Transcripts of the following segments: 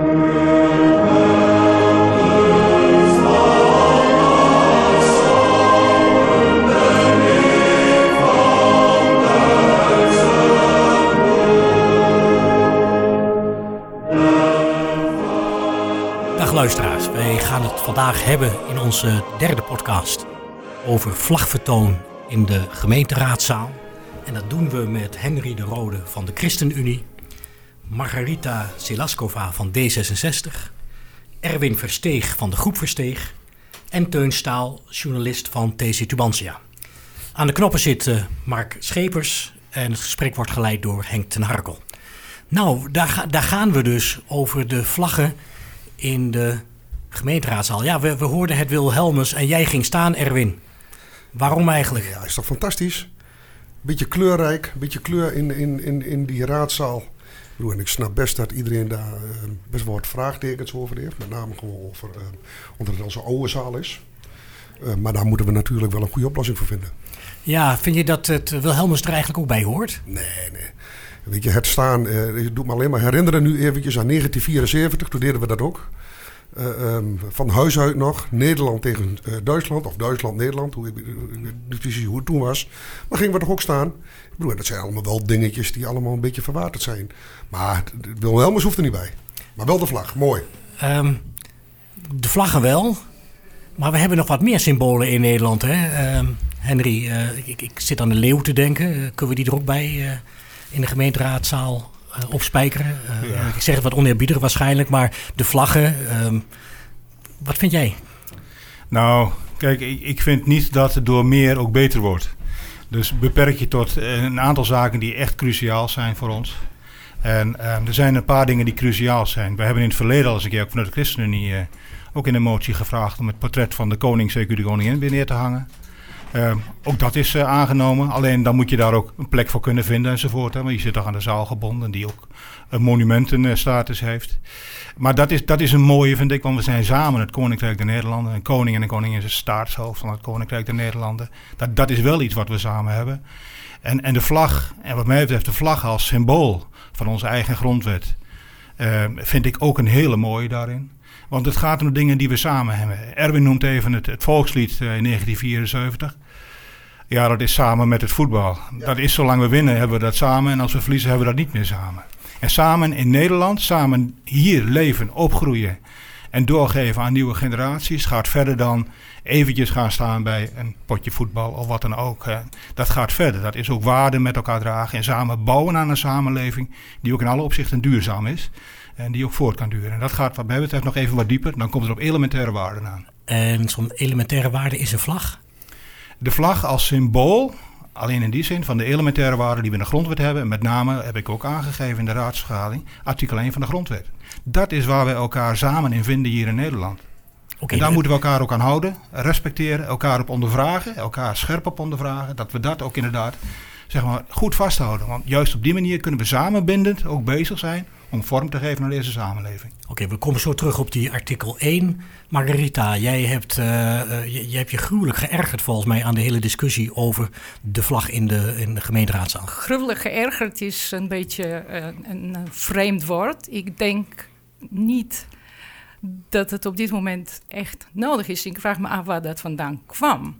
Dag luisteraars, wij gaan het vandaag hebben in onze derde podcast over vlagvertoon in de gemeenteraadzaal. En dat doen we met Henry de Rode van de ChristenUnie, Margarita Selaskova van D66, Erwin Versteeg van de Groep Versteeg en Teun Staal, journalist van TC Tubantia. Aan de knoppen zit eh, Mark Schepers en het gesprek wordt geleid door Henk ten Harkel. Nou, daar, daar gaan we dus over de vlaggen in de gemeenteraadzaal. Ja, we, we hoorden het Wilhelmus en jij ging staan, Erwin. Waarom eigenlijk? Ja, is toch fantastisch? Beetje kleurrijk, beetje kleur in, in, in, in die raadzaal. Ik bedoel, En ik snap best dat iedereen daar eh, best wel wat vraagtekens over heeft. Met name gewoon over, eh, omdat het al zo'n oude zaal is. Eh, maar daar moeten we natuurlijk wel een goede oplossing voor vinden. Ja, vind je dat het Wilhelmus er eigenlijk ook bij hoort? Nee, nee. Weet je, het staan, je doet me alleen maar herinneren nu eventjes aan 1974. Toen deden we dat ook. Eh, ehm, van huis uit nog. Nederland tegen eh, Duitsland. Of Duitsland-Nederland. Hoe, precies hoe het toen was. Maar gingen we toch ook staan. Ik bedoel, dat zijn allemaal wel dingetjes die allemaal een beetje verwaterd zijn. Maar Wilhelmus hoeft er niet bij. Maar wel de vlag. Mooi. Ehm, de vlaggen wel, maar we hebben nog wat meer symbolen in Nederland. Hè? Ehm, Henry, eh, ik, ik zit aan de leeuw te denken. Kunnen we die er ook bij in de gemeenteraadzaal opspijkeren? Eh, Ik zeg het wat oneerbiedig waarschijnlijk, maar de vlaggen. ehm, wat vind jij? Nou, kijk, ik, vind niet dat het door meer ook beter wordt. Dus beperk je tot eh, een aantal zaken die echt cruciaal zijn voor ons. En ehm, er zijn een paar dingen die cruciaal zijn. We hebben in het verleden al eens een keer ook vanuit de ChristenUnie eh, ook in een motie gevraagd om het portret van de koning, zeker de koningin, weer neer te hangen. Ehm, ook dat is eh, aangenomen. Alleen dan moet je daar ook een plek voor kunnen vinden enzovoort. Hè, je zit toch aan de zaal gebonden die ook een monumentenstatus heeft. Maar dat is, dat is een mooie, vind ik, want we zijn samen het Koninkrijk der Nederlanden. Een koning en een koningin is het staatshoofd van het Koninkrijk der Nederlanden. Dat, dat is wel iets wat we samen hebben. En, en de vlag, en wat mij betreft de vlag als symbool van onze eigen grondwet, eh, vind ik ook een hele mooie daarin. Want het gaat om dingen die we samen hebben. Erwin noemt even het, het volkslied eh, in 1974. Ja, dat is samen met het voetbal. Dat is zolang we winnen hebben we dat samen en als we verliezen hebben we dat niet meer samen. En samen in Nederland, samen hier leven, opgroeien en doorgeven aan nieuwe generaties gaat verder dan eventjes gaan staan bij een potje voetbal of wat dan ook. Dat gaat verder. Dat is ook waarde met elkaar dragen en samen bouwen aan een samenleving die ook in alle opzichten duurzaam is en die ook voort kan duren. En dat gaat wat mij betreft nog even wat dieper. Dan komt het op elementaire waarden aan. En zo'n elementaire waarde is een vlag. De vlag als symbool, alleen in die zin van de elementaire waarden die we in de grondwet hebben. En met name heb ik ook aangegeven in de raadsvergadering, artikel 1 van de grondwet. Dat is waar we elkaar samen in vinden hier in Nederland. Oké, en daar de- moeten we elkaar ook aan houden, respecteren, elkaar op ondervragen, elkaar scherp op ondervragen. Dat we dat ook inderdaad zeg maar, goed vasthouden. Want juist op die manier kunnen we samenbindend ook bezig zijn om vorm te geven aan deze samenleving. Oké, we komen zo terug op die artikel 1. Margarita, jij hebt, eh, eh, je, jij hebt je gruwelijk geërgerd volgens mij aan de hele discussie over de vlag in de, in de gemeenteraadzaal. Gruwelijk geërgerd is een beetje eh, een, vreemd woord. Ik denk niet dat het op dit moment echt nodig is. Ik vraag me af waar dat vandaan kwam.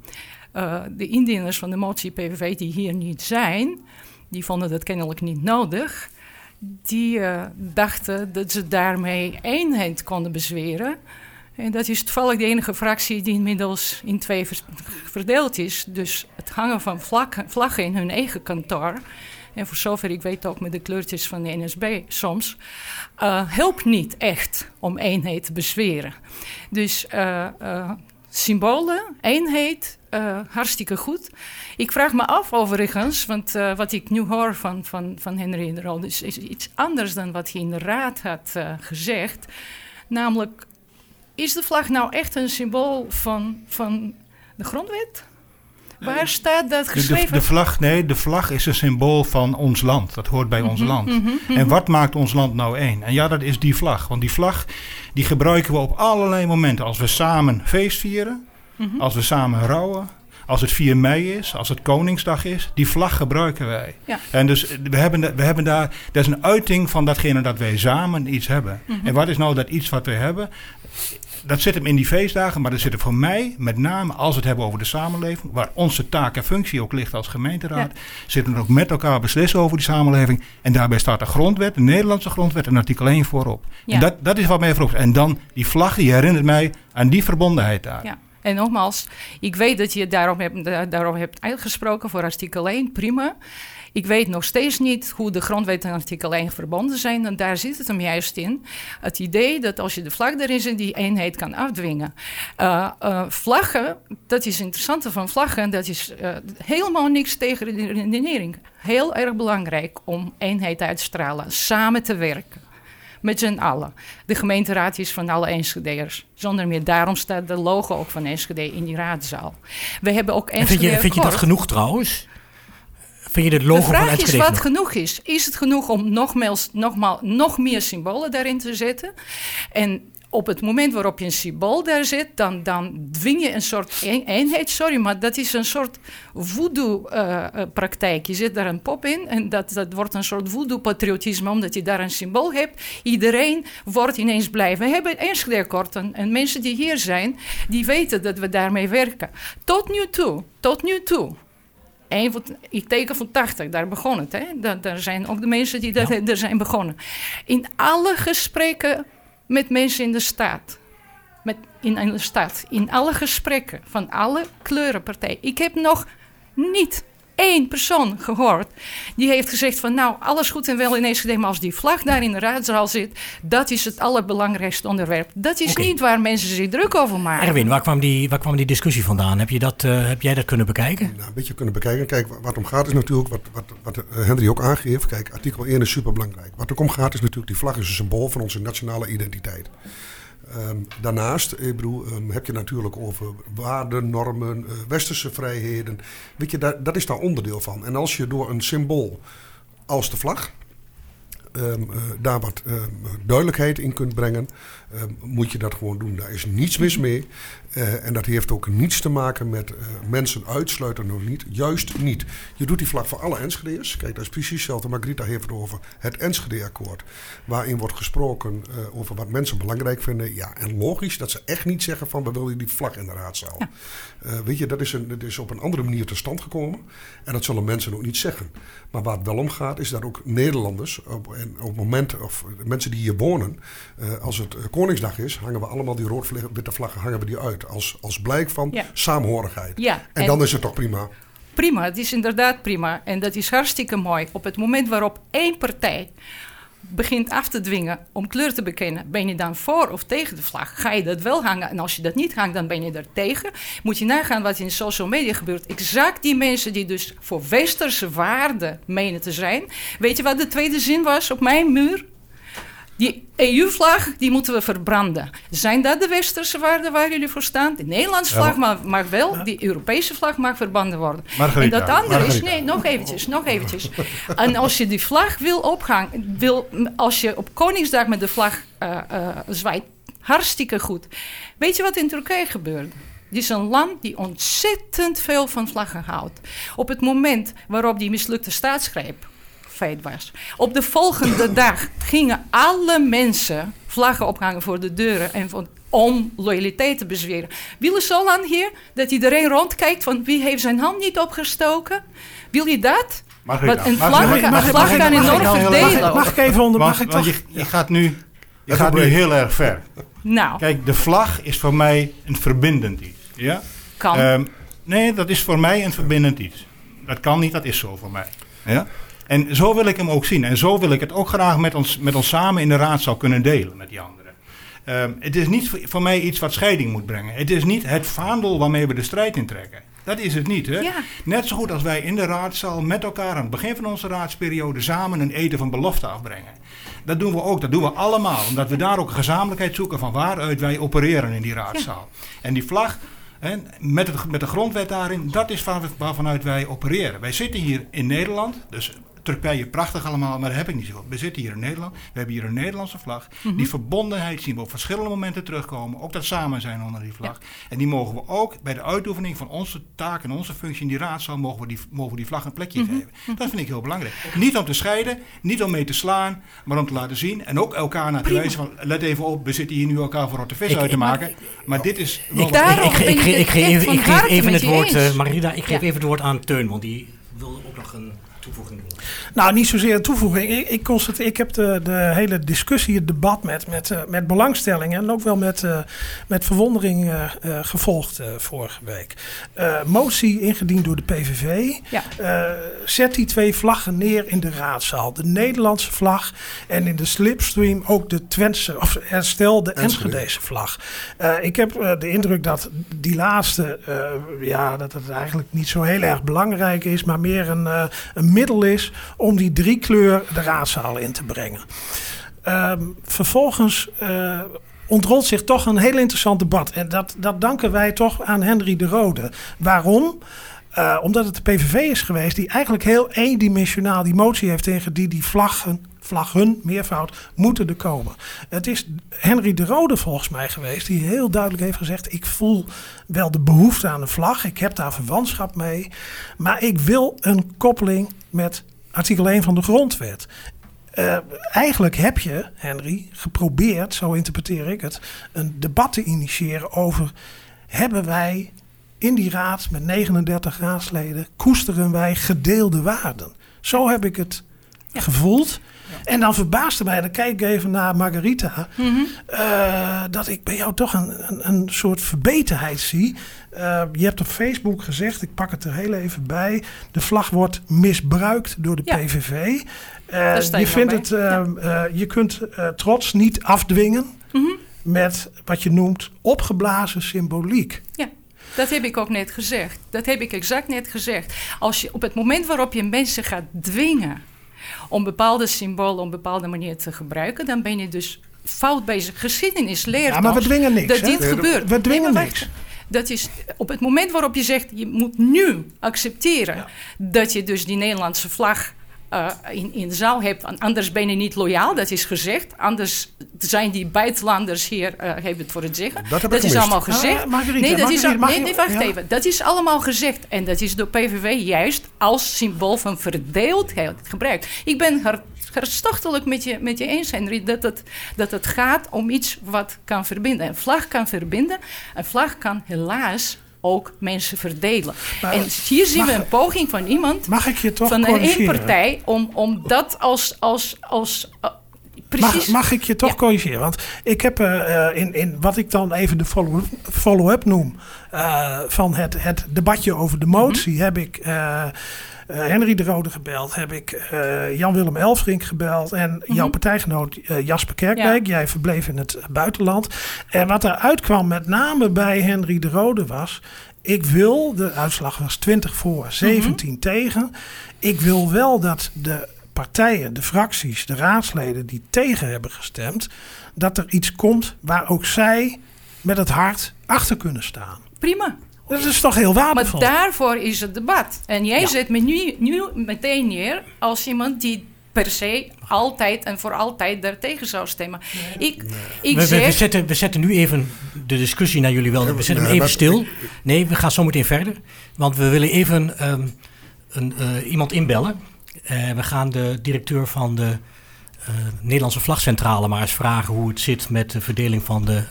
Eh, de indieners van de motie PVV die hier niet zijn, die vonden dat kennelijk niet nodig. Die eh, dachten dat ze daarmee eenheid konden bezweren. En dat is toevallig de enige fractie die inmiddels in twee verdeeld is. Dus het hangen van vlaggen, in hun eigen kantoor. En voor zover ik weet ook met de kleurtjes van de NSB soms. eh, helpt niet echt om eenheid te bezweren. Dus eh, symbolen, eenheid, eh, hartstikke goed. Ik vraag me af overigens, want eh, wat ik nu hoor van, van, van Henry de is iets anders dan wat hij in de raad had eh, gezegd. Namelijk, is de vlag nou echt een symbool van, van de grondwet? Waar staat dat De, de, geschreven? de vlag, nee, de vlag is een symbool van ons land. Dat hoort bij ons land. En wat maakt ons land nou één? En ja, dat is die vlag. Want die vlag die gebruiken we op allerlei momenten. Als we samen feest vieren, als we samen rouwen, als het 4 mei is, als het Koningsdag is, die vlag gebruiken wij. Ja. En dus we hebben, we hebben daar, dat is een uiting van datgene dat wij samen iets hebben. Mhm. En wat is nou dat iets wat we hebben? Dat zit hem in die feestdagen, maar dat zit er voor mij, met name als we het hebben over de samenleving, waar onze taak en functie ook ligt als gemeenteraad, zitten we ook met elkaar beslissen over die samenleving. En daarbij staat de grondwet, de Nederlandse grondwet en artikel 1 voorop. Ja. En dat, dat is wat mij vroeg. En dan die vlag, die herinnert mij aan die verbondenheid daar. Ja. En nogmaals, ik weet dat je daarom hebt, da- daarover hebt uitgesproken voor artikel 1, prima. Ik weet nog steeds niet hoe de grondwet en artikel 1 verbonden zijn. En daar zit het hem juist in. Het idee dat als je de vlag erin zet, die eenheid kan afdwingen. Eh, eh, vlaggen, dat is het interessante van vlaggen. Dat is eh, helemaal niks tegen de redenering. Heel erg belangrijk om eenheid uit te stralen. Samen te werken. Met z'n allen. De gemeenteraad is van alle Enschede'ers. Zonder meer. Daarom staat de logo ook van Enschede in die raadzaal. We hebben ook En Enschede vind je, vind je dat genoeg trouwens? Vind je dit logo De van vraag is wat genoeg? is. Is het genoeg om nogmaals, nogmaal, nog meer symbolen daarin te zetten? En op het moment waarop je een symbool daar zet, dan, dan dwing je een soort een- eenheid. Sorry, maar dat is een soort voodoo-praktijk. je zet daar een pop in en dat, dat wordt een soort voodoo-patriotisme, omdat je daar een symbool hebt. Iedereen wordt ineens blij. We hebben Enschede-akkoord en, en mensen die hier zijn, die weten dat we daarmee werken. Tot nu toe, tot nu toe. Eén van, ik teken van 80, daar begon het. Hè? Daar, daar zijn ook de mensen die daar, daar zijn begonnen. In alle gesprekken met mensen in de staat. Met, in, in de stad. In alle gesprekken van alle kleurenpartijen. Ik heb nog niet één persoon gehoord die heeft gezegd van nou, alles goed en wel in Enschede, maar als die vlag daar in de raadzaal zit, dat is het allerbelangrijkste onderwerp. Dat is niet waar mensen zich druk over maken. Erwin, waar kwam, die, waar kwam die discussie vandaan? Heb, je dat, eh, heb jij dat kunnen bekijken? Nou, een beetje kunnen bekijken. Kijk, wa- wat om gaat is natuurlijk, wat, wat, wat eh, Henry ook aangeeft. Kijk, artikel 1 is superbelangrijk. Wat er om gaat is natuurlijk, die vlag is een symbool van onze nationale identiteit. Ehm, daarnaast, ik bedoel, ehm, heb je natuurlijk over waarden, normen, eh, westerse vrijheden. Weet je, dat is daar onderdeel van. En als je door een symbool als de vlag ehm, eh, daar wat duidelijkheid in kunt brengen, ehm, moet je dat gewoon doen. Daar is niets mis mee. Eh, en dat heeft ook niets te maken met eh, mensen uitsluiten of niet. Juist niet. Je doet die vlag voor alle Enschede'ers. Kijk, dat is precies hetzelfde. Margrieta heeft het over het Enschede-akkoord. Waarin wordt gesproken over wat mensen belangrijk vinden. Ja, en logisch dat ze echt niet zeggen van we willen die vlag in de raadzaal. Eh, weet je, dat is, een, dat is op een andere manier tot stand gekomen. En dat zullen mensen ook niet zeggen. Maar waar het wel om gaat, is dat ook Nederlanders, op, en op het moment, of mensen die hier wonen, als het Koningsdag is, hangen we allemaal die rood-witte vlaggen hangen we die uit. Als, als blijk van Ja. saamhorigheid. Ja, en, en- dan is het toch prima. Prima, het is inderdaad prima. En dat is hartstikke mooi. Op het moment waarop één partij begint af te dwingen om kleur te bekennen, ben je dan voor of tegen de vlag? Ga je dat wel hangen? En als je dat niet hangt, dan ben je er tegen. Moet je nagaan wat in de social media gebeurt. Exact die mensen die dus voor westerse waarden menen te zijn. Weet je wat de tweede zin was op mijn muur? Die EU-vlag, die moeten we verbranden. Zijn dat de westerse waarden waar jullie voor staan? De Nederlandse vlag mag, mag wel, die Europese vlag mag verbranden worden. Margarita, en dat andere is, nee, nog eventjes, nog eventjes. En als je die vlag wil ophangen, wil, als je op Koningsdag met de vlag eh, zwaait, hartstikke goed. Weet je wat in Turkije gebeurde? Dit is een land die ontzettend veel van vlaggen houdt. Op het moment waarop die mislukte staatsgreep feit was. Op de volgende dag gingen alle mensen vlaggen ophangen voor de deuren en van om loyaliteit te bezweren. Willen zo lang hier dat iedereen rondkijkt van wie heeft zijn hand niet opgestoken? Wil je dat? Want een mag- vlag, mag vlag kan enorm verdelen. even- Mag ik even onder? Want, Mag ik toch? je, je gaat nu, je gaat nu heel erg ver. Nou, Kijk, de vlag is voor mij een verbindend iets. Ja? kan. Ehm, nee, dat is voor mij een verbindend iets. Dat kan niet, dat is zo voor mij. Ja? En zo wil ik hem ook zien. En zo wil ik het ook graag met ons, met ons samen in de raad kunnen delen met die anderen. Ehm, het is niet voor, mij iets wat scheiding moet brengen. Het is niet het vaandel waarmee we de strijd intrekken. Dat is het niet. Hè? Ja. Net zo goed als wij in de raadzaal met elkaar aan het begin van onze raadsperiode samen een eten van belofte afbrengen. Dat doen we ook, dat doen we allemaal. Omdat we daar ook een gezamenlijkheid zoeken van waaruit wij opereren in die raadzaal. En die vlag, hè, met, het, met de grondwet daarin, dat is waar, waarvanuit wij opereren. Wij zitten hier in Nederland, dus Turkije, prachtig allemaal, maar daar heb ik niet zoveel. We zitten hier in Nederland, we hebben hier een Nederlandse vlag. Die verbondenheid zien we op verschillende momenten terugkomen. Ook dat samen zijn onder die vlag. En die mogen we ook bij de uitoefening van onze taak en onze functie in die raadzaal, mogen we die, mogen we die vlag een plekje geven. Dat vind ik heel belangrijk. Niet om te scheiden, niet om mee te slaan, maar om te laten zien. En ook elkaar naar te wijzen van, let even op, we zitten hier nu elkaar voor de vis Ik- uit te maar- maken. Maar dit is wel Ik, Daarom ik, ik, geef even, het woord, eh, Marida, ik geef Ja. even het woord aan Teun, want die wilde ook nog een toevoeging doen. Nou, niet zozeer een toevoeging. Ik, ik, constateer, ik heb de, de hele discussie, het debat met, met, eh, met belangstelling en ook wel met, eh, met verwondering eh, gevolgd eh, vorige week. Eh, motie ingediend door de PVV. Ja. Eh, zet die twee vlaggen neer in de raadzaal. De Nederlandse vlag en in de slipstream ook de Twentse, of herstel de Enschede. Enschedese vlag. Eh, ik heb de indruk dat die laatste, eh, ja, dat het eigenlijk niet zo heel erg belangrijk is, maar meer een, eh, een middel is om die drie kleur de raadzaal in te brengen. Ehm, vervolgens eh, ontrolt zich toch een heel interessant debat. En dat, dat danken wij toch aan Henry de Rode. Waarom? Eh, omdat het de PVV is geweest die eigenlijk heel eendimensionaal die motie heeft ingediend. Die vlaggen, vlaggen, meervoud, moeten er komen. Het is Henry de Rode volgens mij geweest die heel duidelijk heeft gezegd... ik voel wel de behoefte aan een vlag, ik heb daar verwantschap mee... maar ik wil een koppeling met artikel 1 van de grondwet. Eh, eigenlijk heb je, Henry, geprobeerd, zo interpreteer ik het, een debat te initiëren over: hebben wij in die raad met 39 raadsleden, koesteren wij gedeelde waarden? Zo heb ik het gevoeld. En dan verbaasde mij, dan kijk ik even naar Margarita, eh, dat ik bij jou toch een, een, een soort verbeterheid zie. Eh, je hebt op Facebook gezegd, ik pak het er heel even bij, de vlag wordt misbruikt door de Ja. PVV. Eh, Daar sta je, vindt het, eh, eh, je kunt eh, trots niet afdwingen Mhm. met wat je noemt opgeblazen symboliek. Ja, dat heb ik ook net gezegd. Dat heb ik exact net gezegd. Als je op het moment waarop je mensen gaat dwingen om bepaalde symbolen op een bepaalde manier te gebruiken, dan ben je dus fout bezig. Geschiedenis leert Ja, maar we dwingen niks, dat hè? dit gebeurt. we dwingen Nee, niks. Dat is op het moment waarop je zegt, je moet nu accepteren dat je dus die Nederlandse vlag eh, in, in de zaal hebt. Want Anders ben je niet loyaal, dat is gezegd. Anders zijn die buitenlanders hier, eh hebben het voor het zeggen. Dat heb ik is allemaal gezegd. Ah, Margarita, nee, dat is, al- nee, nee, wacht ja. even. Dat is allemaal gezegd. En dat is door PVV juist als symbool van verdeeldheid gebruikt. Ik ben har- hartstochtelijk met je, met je eens, Henry, dat het, dat het gaat om iets wat kan verbinden. Een vlag kan verbinden. Een vlag kan helaas ook mensen verdelen. Maar en hier zien we mag- een poging van iemand, Mag ik je toch van een partij, om, om dat als... als, als eh, Mag, precies... mag ik je toch Ja. corrigeren? Want ik heb eh, eh, in, in wat ik dan even de follow- follow-up noem van het, het debatje over de motie, heb ik Henry de Rode gebeld, heb ik eh, Jan-Willem Elfrink gebeld en jouw partijgenoot eh, Jasper Kerkwijk. Jij verbleef in het buitenland. En wat eruit kwam met name bij Henry de Rode was, ik wil, de uitslag was 20 voor, 17 tegen. Ik wil wel dat de partijen, de fracties, de raadsleden die tegen hebben gestemd, dat er iets komt waar ook zij met het hart achter kunnen staan. Prima. Dat is toch heel Maar waardevol. daarvoor is het debat. En jij Ja. zet me nu, nu meteen neer als iemand die per se altijd en voor altijd daartegen zou stemmen. Ik, ik We, we, we zeg... zetten, we zetten nu even de discussie naar jullie wel. We zetten hem even maar- stil. Nee, we gaan zo meteen verder. Want we willen even ehm, een, eh, iemand inbellen. Eh, we gaan de directeur van de eh, Nederlandse Vlagcentrale maar eens vragen hoe het zit met de verdeling van de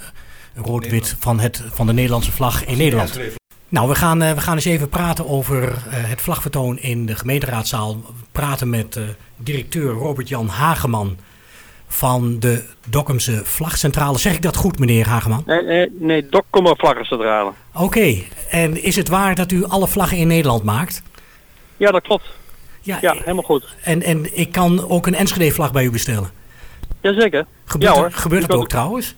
rood-wit van, het, van de Nederlandse vlag in Nederland. Nou, we gaan, eh, we gaan eens even praten over eh, het vlagvertoon in de gemeenteraadzaal. We praten met eh, directeur Robert-Jan Hageman van de Dokkumse Vlagcentrale. Zeg ik dat goed, meneer Hageman? Nee, nee, nee Dokkumer Vlaggencentrale. Oké, en is het waar dat u alle vlaggen in Nederland maakt? Ja, dat klopt. Ja, Ja, helemaal goed. en, en ik kan ook een Enschede-vlag bij u bestellen. Jazeker. Gebeurt, Ja, hoor. gebeurt dat ook trouwens?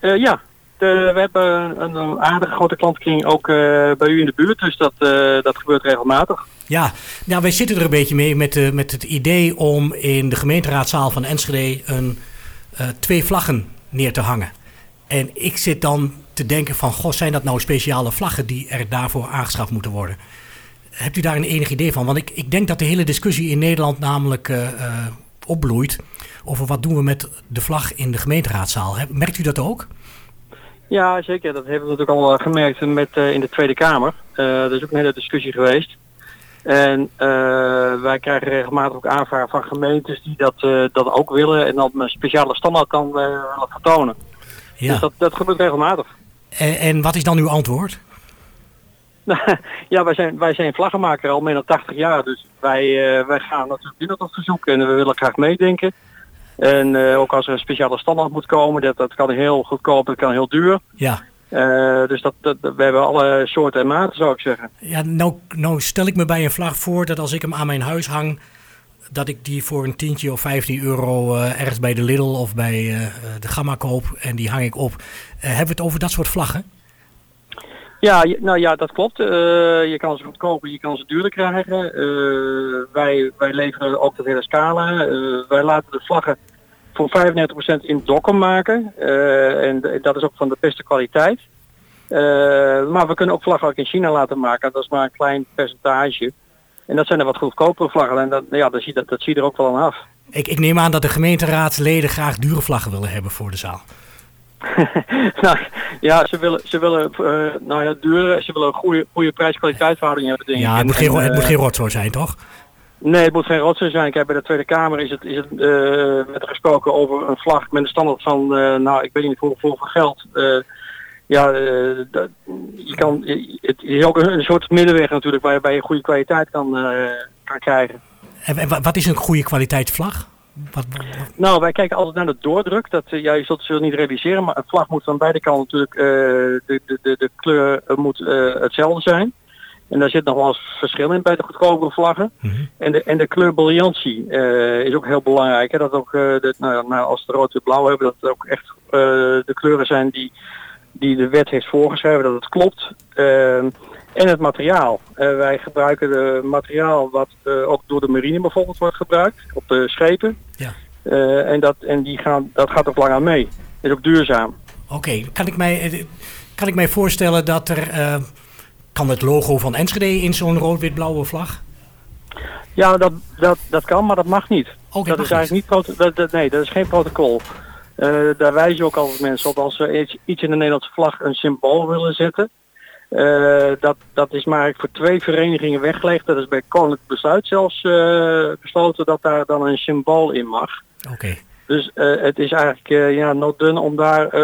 Ja, de, we hebben een, een aardige grote klantenkring ook eh, bij u in de buurt. Dus dat, eh, dat gebeurt regelmatig. Ja, nou, wij zitten er een beetje mee met, eh, met het idee om in de gemeenteraadzaal van Enschede een, eh, twee vlaggen neer te hangen. En ik zit dan te denken van, goh, zijn dat nou speciale vlaggen die er daarvoor aangeschaft moeten worden? hebt u daar een enig idee van? Want ik, ik denk dat de hele discussie in Nederland namelijk opbloeit over wat doen we met de vlag in de gemeenteraadzaal. Merkt u dat ook? Ja, zeker. Dat hebben we natuurlijk al gemerkt met, in de Tweede Kamer. er is ook een hele discussie geweest. En wij krijgen regelmatig ook aanvragen van gemeentes die dat, dat ook willen en dan een speciale standaard kan willen vertonen. Ja. Dus dat, dat gebeurt regelmatig. En, en wat is dan uw antwoord? ja, wij zijn, wij zijn vlaggenmaker al meer dan 80 jaar. Dus wij, uh, wij gaan natuurlijk in dat verzoek en we willen graag meedenken. En uh, ook als er een speciale standaard moet komen, dat, dat kan heel goedkoop, dat kan heel duur. Ja. Uh, dus dat, dat, we hebben alle soorten en maten, zou ik zeggen. Ja, nou, nou stel ik me bij een vlag voor dat als ik hem aan mijn huis hang, dat ik die voor een tientje of 15 euro uh, ergens bij de Lidl of bij uh, de Gamma koop en die hang ik op. Hebben we het over dat soort vlaggen? Ja, nou ja, dat klopt. je kan ze goedkoper, je kan ze duurder krijgen. wij, wij leveren ook de hele scala. wij laten de vlaggen voor 35% in dokken maken. en dat is ook van de beste kwaliteit. maar we kunnen ook vlaggen ook in China laten maken. Dat is maar een klein percentage. En dat zijn er wat goedkopere vlaggen. En dat, ja, dat, zie, dat, dat zie je er ook wel aan af. Ik, ik neem aan dat de gemeenteraadsleden graag dure vlaggen willen hebben voor de zaal. nou, ja, ze willen, ze willen uh, nou ja, dure, ze willen een goede, goede prijs-kwaliteitsverhouding hebben. Denk ja, het moet, geen, het moet geen rotzooi zijn, toch? Nee, het moet geen rotzooi zijn. Kijk, bij de Tweede Kamer is het, is het uh, met gesproken over een vlag met een standaard van, uh, nou, ik weet niet hoeveel geld ja, uh, dat, je kan, het is ook een, soort middenweg natuurlijk waarbij je goede kwaliteit kan, kan krijgen. En, wat is een goede kwaliteitsvlag? Wat, wat, Nou, wij kijken altijd naar de doordruk. Dat, ja, je zult het niet realiseren, maar een vlag moet van beide kanten natuurlijk, de, de, de, de kleur moet hetzelfde zijn. En daar zit nog wel eens verschil in bij de goedkopere vlaggen. Mm -hmm. En, de, en de kleurbriljantie is ook heel belangrijk. Hè? Dat ook, de, nou, nou, als de rood en blauw hebben, dat het ook echt de kleuren zijn die die de wet heeft voorgeschreven, dat het klopt. Uh, en het materiaal. Uh, wij gebruiken de materiaal wat uh, ook door de marine bijvoorbeeld wordt gebruikt op de schepen. Ja. Uh, en dat, en die gaan, dat gaat ook lang aan mee. Is ook duurzaam. Oké, okay. kan, ik mij, kan ik mij voorstellen dat er... kan het logo van Enschede in zo'n rood-wit-blauwe vlag? Ja, dat, dat, dat kan, maar dat mag niet. Okay, dat is eigenlijk niet... Dat, dat, nee, dat is geen protocol. Uh, daar wijzen ook altijd mensen op als ze iets, iets in de Nederlandse vlag een symbool willen zetten. Uh, dat, dat is maar voor twee verenigingen weggelegd. Dat is bij Koninklijk Besluit zelfs uh, besloten dat daar dan een symbool in mag. Oké. Okay. Dus het is eigenlijk ja, not done om daar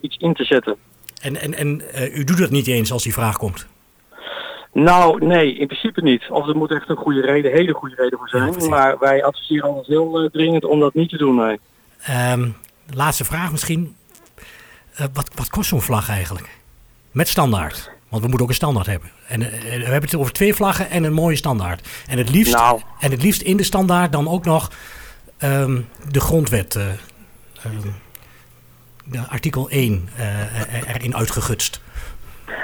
iets in te zetten. En, en, en u doet dat niet eens als die vraag komt? Nou, nee, in principe niet. Of er moet echt een goede reden, hele goede reden voor zijn. Ja, maar wij adviseren ons heel dringend om dat niet te doen, nee. Um, laatste vraag misschien. Uh, wat, wat kost zo'n vlag eigenlijk? Met standaard. Want we moeten ook een standaard hebben. En uh, we hebben het over twee vlaggen en een mooie standaard. En het liefst, nou. en het liefst in de standaard dan ook nog um, de grondwet. Um, de artikel 1 erin uitgegutst.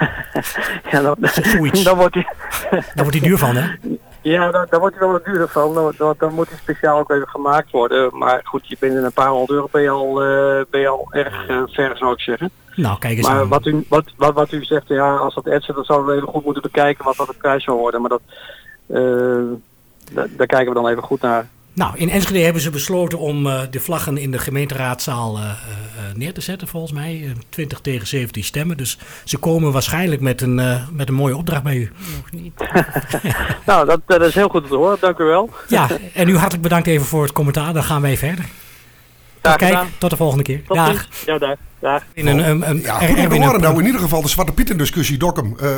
ja, dan, Zoiets. dan wordt hij... Daar wordt hij duur van, hè? Ja, daar, daar wordt hij wel wat duurder van. Dan, dan, dan, moet hij speciaal ook even gemaakt worden. Maar goed, je bent in een paar honderd euro ben je al, uh, ben je al erg uh, ver, zou ik zeggen. Nou, kijk eens maar aan. Wat u, wat, wat, wat u zegt, ja, als dat etsen, dan zouden we even goed moeten bekijken wat dat de prijs zou worden. Maar dat, uh, daar kijken we dan even goed naar. Nou, in Enschede hebben ze besloten om uh, de vlaggen in de gemeenteraadzaal uh, uh, neer te zetten, volgens mij. 20 tegen 17 stemmen. Dus ze komen waarschijnlijk met een, met een mooie opdracht bij u. Nog niet. nou, dat, dat, is heel goed te horen. Dank u wel. Ja, en u hartelijk bedankt even voor het commentaar. Dan gaan wij verder. Tot, kijk, tot de volgende keer. Tot Dag. Ja, dag. Dag. In een, een, een, ja, goed er nou in ieder geval de Zwarte Pieten discussie Dokkum uh,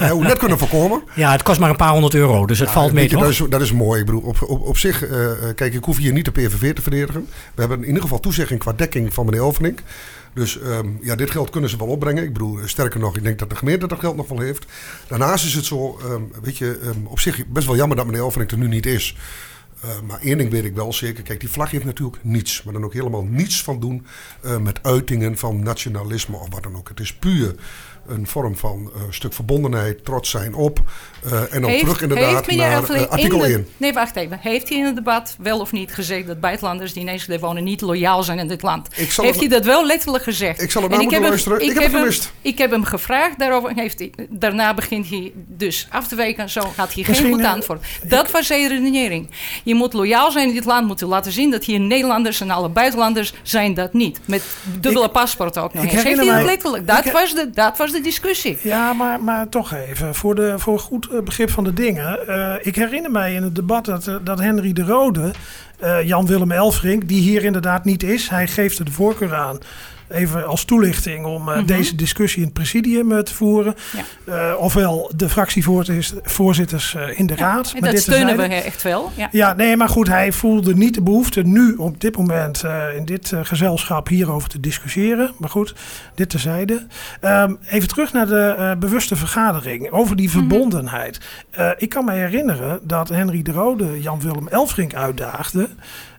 uh, hoe net kunnen voorkomen. Ja, het kost maar een paar honderd euro, dus het ja, valt mee je, toch? Dat is, dat is mooi. Ik bedoel, op, op, op zich, uh, kijk, ik hoef hier niet de PVV te verdedigen. We hebben in ieder geval toezegging qua dekking van meneer Elvenink. Dus um, ja, dit geld kunnen ze wel opbrengen. Ik bedoel, sterker nog, ik denk dat de gemeente dat geld nog wel heeft. Daarnaast is het zo, um, weet je, um, op zich best wel jammer dat meneer Elvenink er nu niet is. Uh, maar één ding weet ik wel zeker. Kijk, die vlag heeft natuurlijk niets. Maar dan ook helemaal niets van doen uh, met uitingen van nationalisme of wat dan ook. Het is puur een vorm van uh, stuk verbondenheid, trots zijn op. Uh, en dan heeft, terug inderdaad naar uh, artikel de, 1. Nee, wacht even. Heeft hij in het debat wel of niet gezegd dat buitenlanders die in Enschede wonen niet loyaal zijn in dit land? Heeft het, hij dat wel letterlijk gezegd? Ik zal het naar moeten luisteren. ik, ik, heb gemist. Hem, ik heb hem gevraagd daarover. Heeft hij, daarna begint hij dus af te weken. Zo had hij geen goed antwoord. Dat was zijn redenering. Je moet loyaal zijn in dit land. Moet laten zien dat hier Nederlanders en alle buitenlanders zijn dat niet. Met dubbele paspoort ook nog eens. Heeft hij dat letterlijk? Dat, was de, dat was de discussie. Ja, maar, maar toch even, voor, de, voor goed begrip van de dingen. Uh, ik herinner mij in het debat dat, dat Henry de Rode, uh, Jan-Willem Elfrink, die hier inderdaad niet is, hij geeft er de voorkeur aan even als toelichting om uh, mm -hmm. deze discussie in het presidium uh, te voeren. Ja. Uh, ofwel de fractievoorzitters in de raad. En dat steunen we echt wel. Ja. ja, nee, maar goed, hij voelde niet de behoefte nu op dit moment in dit gezelschap hierover te discussiëren. Maar goed, dit terzijde. Um, even terug naar de bewuste vergadering over die verbondenheid. Mm -hmm. ik kan me herinneren dat Henry de Rode Jan-Willem Elfrink uitdaagde.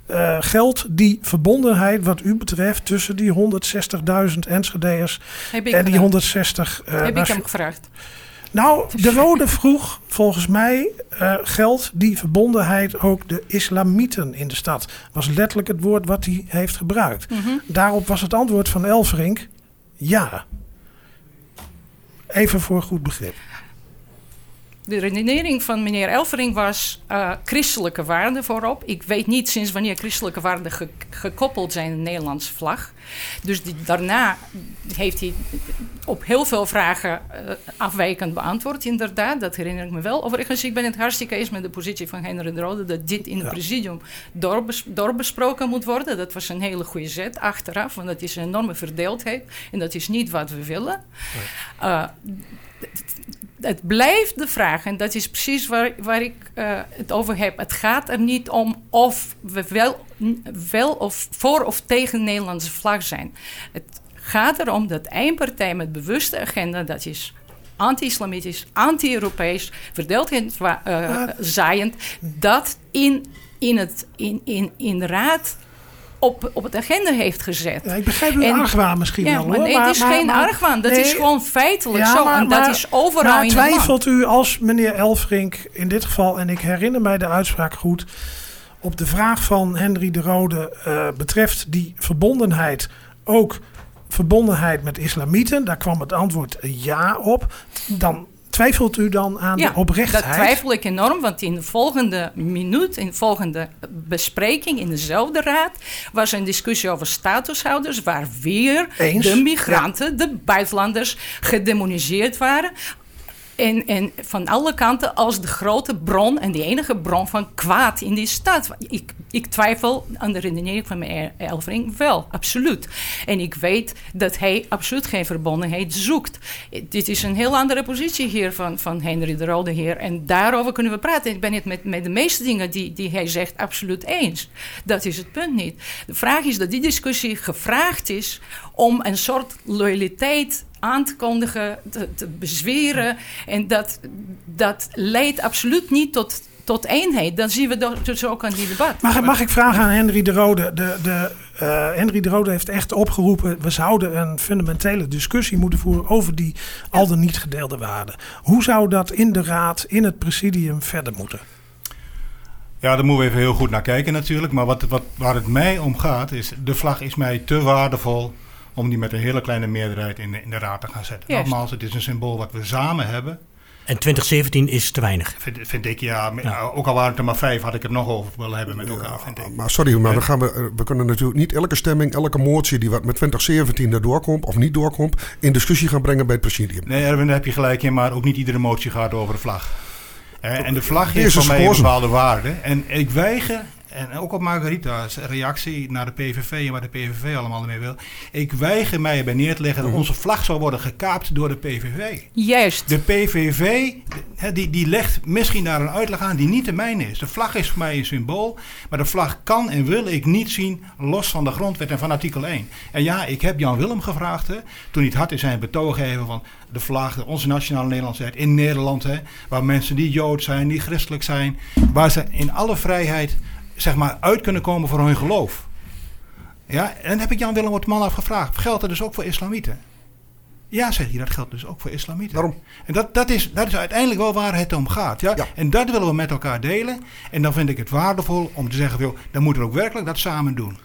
Uh, geldt die verbondenheid wat u betreft tussen die 160.000 Enschede'ers en die 160... Uh, Heb ik hem gevraagd? Nou, de Rode vroeg, volgens mij uh, geldt die verbondenheid ook de islamieten in de stad. Was letterlijk het woord wat hij heeft gebruikt. Mm -hmm. Daarop was het antwoord van Elverink ja. Even voor goed begrip. De redenering van meneer Elvering was uh, christelijke waarden voorop. Ik weet niet sinds wanneer christelijke waarden ge gekoppeld zijn aan de Nederlandse vlag. Dus die, daarna heeft hij op heel veel vragen uh, afwijkend beantwoord, inderdaad. Dat herinner ik me wel. Overigens, ik ben het hartstikke eens met de positie van Henry de Rode... dat dit in het ja. presidium doorbes doorbesproken moet worden. Dat was een hele goede zet achteraf, want dat is een enorme verdeeldheid. En dat is niet wat we willen. Uh, het blijft de vraag, en dat is precies waar, waar ik uh, het over heb. Het gaat er niet om of we wel, wel of voor of tegen de Nederlandse vlag zijn. Het gaat erom dat één partij met bewuste agenda, dat is anti-islamitisch, anti-Europees, verdeeldheid uh, zaaiend, dat in, in, het, in, in, in de raad op, op het agenda heeft gezet. Ja, ik begrijp uw en, argwaan misschien ja, wel. Hoor. nee, het is maar, geen maar, argwaan. Dat nee, is gewoon feitelijk ja, zo. En dat is overal maar in twijfelt u als meneer Elfrink in dit geval... en ik herinner mij de uitspraak goed... op de vraag van Henry de Rode uh, betreft die verbondenheid... ook verbondenheid met islamieten... daar kwam het antwoord ja op... dan Twijfelt u dan aan ja, de oprechtheid? Dat twijfel ik enorm, want in de volgende minuut, in de volgende bespreking in dezelfde raad, was een discussie over statushouders, waar weer Eens? de migranten, ja. de buitenlanders, gedemoniseerd waren. En, en van alle kanten als de grote bron en de enige bron van kwaad in die stad. Ik, ik twijfel aan de redenering van meneer Elvering wel, absoluut. En ik weet dat hij absoluut geen verbondenheid zoekt. Dit is een heel andere positie hier van, van Henry de Rode Heer. En daarover kunnen we praten. Ik ben het met, met de meeste dingen die, die hij zegt absoluut eens. Dat is het punt niet. De vraag is dat die discussie gevraagd is om een soort loyaliteit aan te kondigen, te, te bezweren. En dat, dat leidt absoluut niet tot, tot eenheid. Dan zien we dus ook aan die debat. Mag, mag ik vragen aan Henry de Rode? De, de, uh, Henry de Rode heeft echt opgeroepen... we zouden een fundamentele discussie moeten voeren... over die al dan niet gedeelde waarden. Hoe zou dat in de raad, in het presidium verder moeten? Ja, daar moeten we even heel goed naar kijken natuurlijk. Maar wat, wat, waar het mij om gaat is... de vlag is mij te waardevol om die met een hele kleine meerderheid in de, in de raad te gaan zetten. Yes. Nogmaals, het is een symbool wat we samen hebben. En 2017 is te weinig. Vind, vind ik, ja, ja, Ook al waren het er maar vijf, had ik het nog over willen hebben met elkaar, ja, vind ik. Maar sorry, maar dan gaan we, we kunnen natuurlijk niet elke stemming, elke motie die wat met 2017 er doorkomt of niet doorkomt, in discussie gaan brengen bij het presidium. Nee, Erwin, daar heb je gelijk in, maar ook niet iedere motie gaat over de vlag. En de vlag heeft voor mij een bepaalde waarde. En ik weiger, en ook op Margarita's reactie naar de PVV en wat de PVV allemaal mee wil. Ik weiger mij erbij neer te leggen dat onze vlag zal worden gekaapt door de PVV. Juist. De PVV, die, die legt misschien daar een uitleg aan die niet de mijne is. De vlag is voor mij een symbool, maar de vlag kan en wil ik niet zien los van de grondwet en van artikel 1. En ja, ik heb Jan Willem gevraagd, hè, toen hij het had in zijn betoog geven van de vlag, onze nationale Nederlandsheid in Nederland, hè, waar mensen die Jood zijn, die christelijk zijn, waar ze in alle vrijheid zeg maar, uit kunnen komen voor hun geloof. Ja, en dan heb ik Jan-Willem Wortman afgevraagd. Geldt dat dus ook voor islamieten? Ja, zegt hij, dat geldt dus ook voor islamieten. Waarom? En dat, dat, is, dat is uiteindelijk wel waar het om gaat. Ja? Ja. En dat willen we met elkaar delen. En dan vind ik het waardevol om te zeggen, joh, dan moeten we ook werkelijk dat samen doen.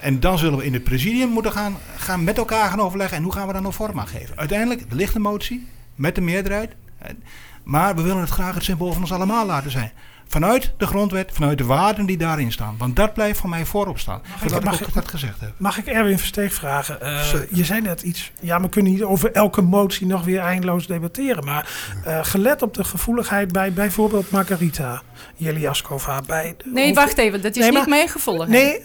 En dan zullen we in het presidium moeten gaan, gaan met elkaar gaan overleggen. En hoe gaan we daar nou vorm aan geven? Uiteindelijk, er ligt een motie met de meerderheid. Maar we willen het graag het symbool van ons allemaal laten zijn. Vanuit de grondwet, vanuit de waarden die daarin staan. Want dat blijft voor mij voorop staan. Zodat ik mag ik- dat gezegd heb. Mag ik Erwin Versteeg vragen? Eh, je zei net iets. Ja, we kunnen niet over elke motie nog weer eindeloos debatteren. Maar eh, gelet op de gevoeligheid bij bijvoorbeeld Margarita Jeliaskova. Bij de- Nee, over- wacht even, dat is Nee, niet maar- meegevolgd. Nee,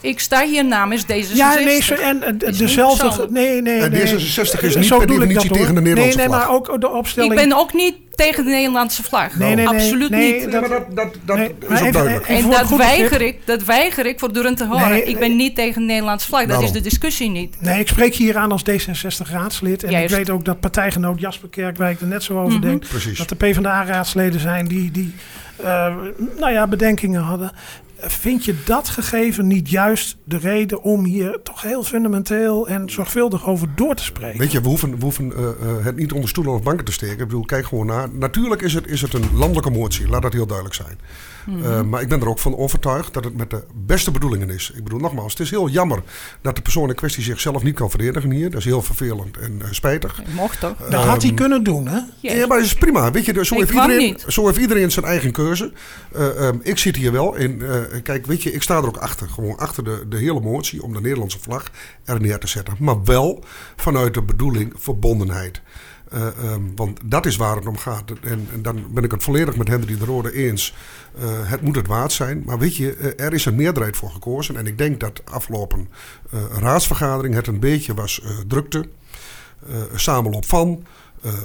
Ik sta hier namens D66. ja, nee, zo, en eh, dezelfde. Nee, nee, En nee. D66 is niet Zo per definitie dat, tegen de Nederlandse Nee, nee, vlag. maar ook de opstelling. Ik ben ook niet tegen de Nederlandse vlag. Nee, nee, nee. Absoluut Nee, niet. Nee, maar dat, dat, dat Nee, is ook even- duidelijk. even En dat weiger, ik, dat weiger ik voortdurend te horen. Nee, ik ben niet tegen de Nederlandse vlag. Dat is de discussie niet. Nee, ik spreek hier aan als D66-raadslid. En Juist. ik weet ook dat partijgenoot Jasper Kerkwijk er net zo over Mhm. denkt. Precies. Dat de PvdA-raadsleden zijn die, die eh, nou ja, bedenkingen hadden. Vind je dat gegeven niet juist de reden om hier toch heel fundamenteel en zorgvuldig over door te spreken? Weet je, we hoeven, we hoeven eh, eh, het niet onder stoelen of banken te steken. Ik bedoel, kijk gewoon naar. Natuurlijk is het, is het een landelijke motie, laat dat heel duidelijk zijn. Eh, maar ik ben er ook van overtuigd dat het met de beste bedoelingen is. Ik bedoel, nogmaals, het is heel jammer dat de persoon in kwestie zichzelf niet kan verdedigen hier. Dat is heel vervelend en eh, spijtig. Ik mocht toch? dat had hij kunnen doen, hè? Ja. Ja, maar dat is prima. Weet je, dus zo, Ik heeft iedereen, zo heeft iedereen zijn eigen keuze. Eh, ehm, ik zit hier wel in. eh, kijk, weet je, ik sta er ook achter. Gewoon achter de, de hele motie om de Nederlandse vlag er neer te zetten. Maar wel vanuit de bedoeling verbondenheid. Eh, ehm, want dat is waar het om gaat. En, en dan ben ik het volledig met Henry de Rode eens. Eh, het moet het waard zijn. Maar weet je, eh, er is een meerderheid voor gekozen. En ik denk dat afgelopen eh, raadsvergadering het een beetje was drukte. samenloop van.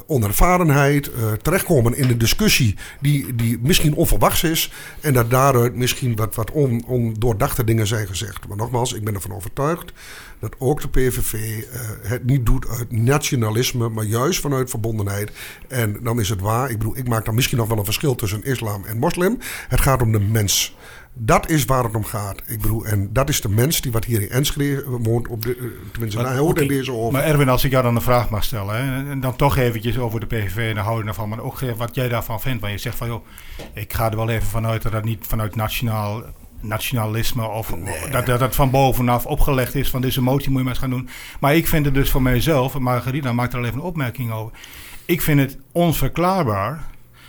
onervarenheid, terechtkomen in een discussie die, die misschien onverwachts is. En dat daaruit misschien wat, wat on, ondoordachte dingen zijn gezegd. Maar nogmaals, ik ben ervan overtuigd dat ook de PVV eh, het niet doet uit nationalisme, maar juist vanuit verbondenheid. En dan is het waar. Ik bedoel, ik maak dan misschien nog wel een verschil tussen islam en moslim. Het gaat om de mens. Dat is waar het om gaat. Ik bedoel, en dat is de mens die wat hier in Enschede woont. Op de, eh, tenminste, Maar, hoort in deze over. Maar Erwin, als ik jou dan een vraag mag stellen, hè, en dan toch eventjes over de PVV en de houding daarvan, maar ook eh, wat jij daarvan vindt. Want je zegt van, joh, ik ga er wel even vanuit dat dat niet vanuit nationaal, nationalisme of dat, dat dat van bovenaf opgelegd is van deze motie moet je maar eens gaan doen. Maar ik vind het dus voor mijzelf, en Margarita maakt er al even een opmerking over. Ik vind het onverklaarbaar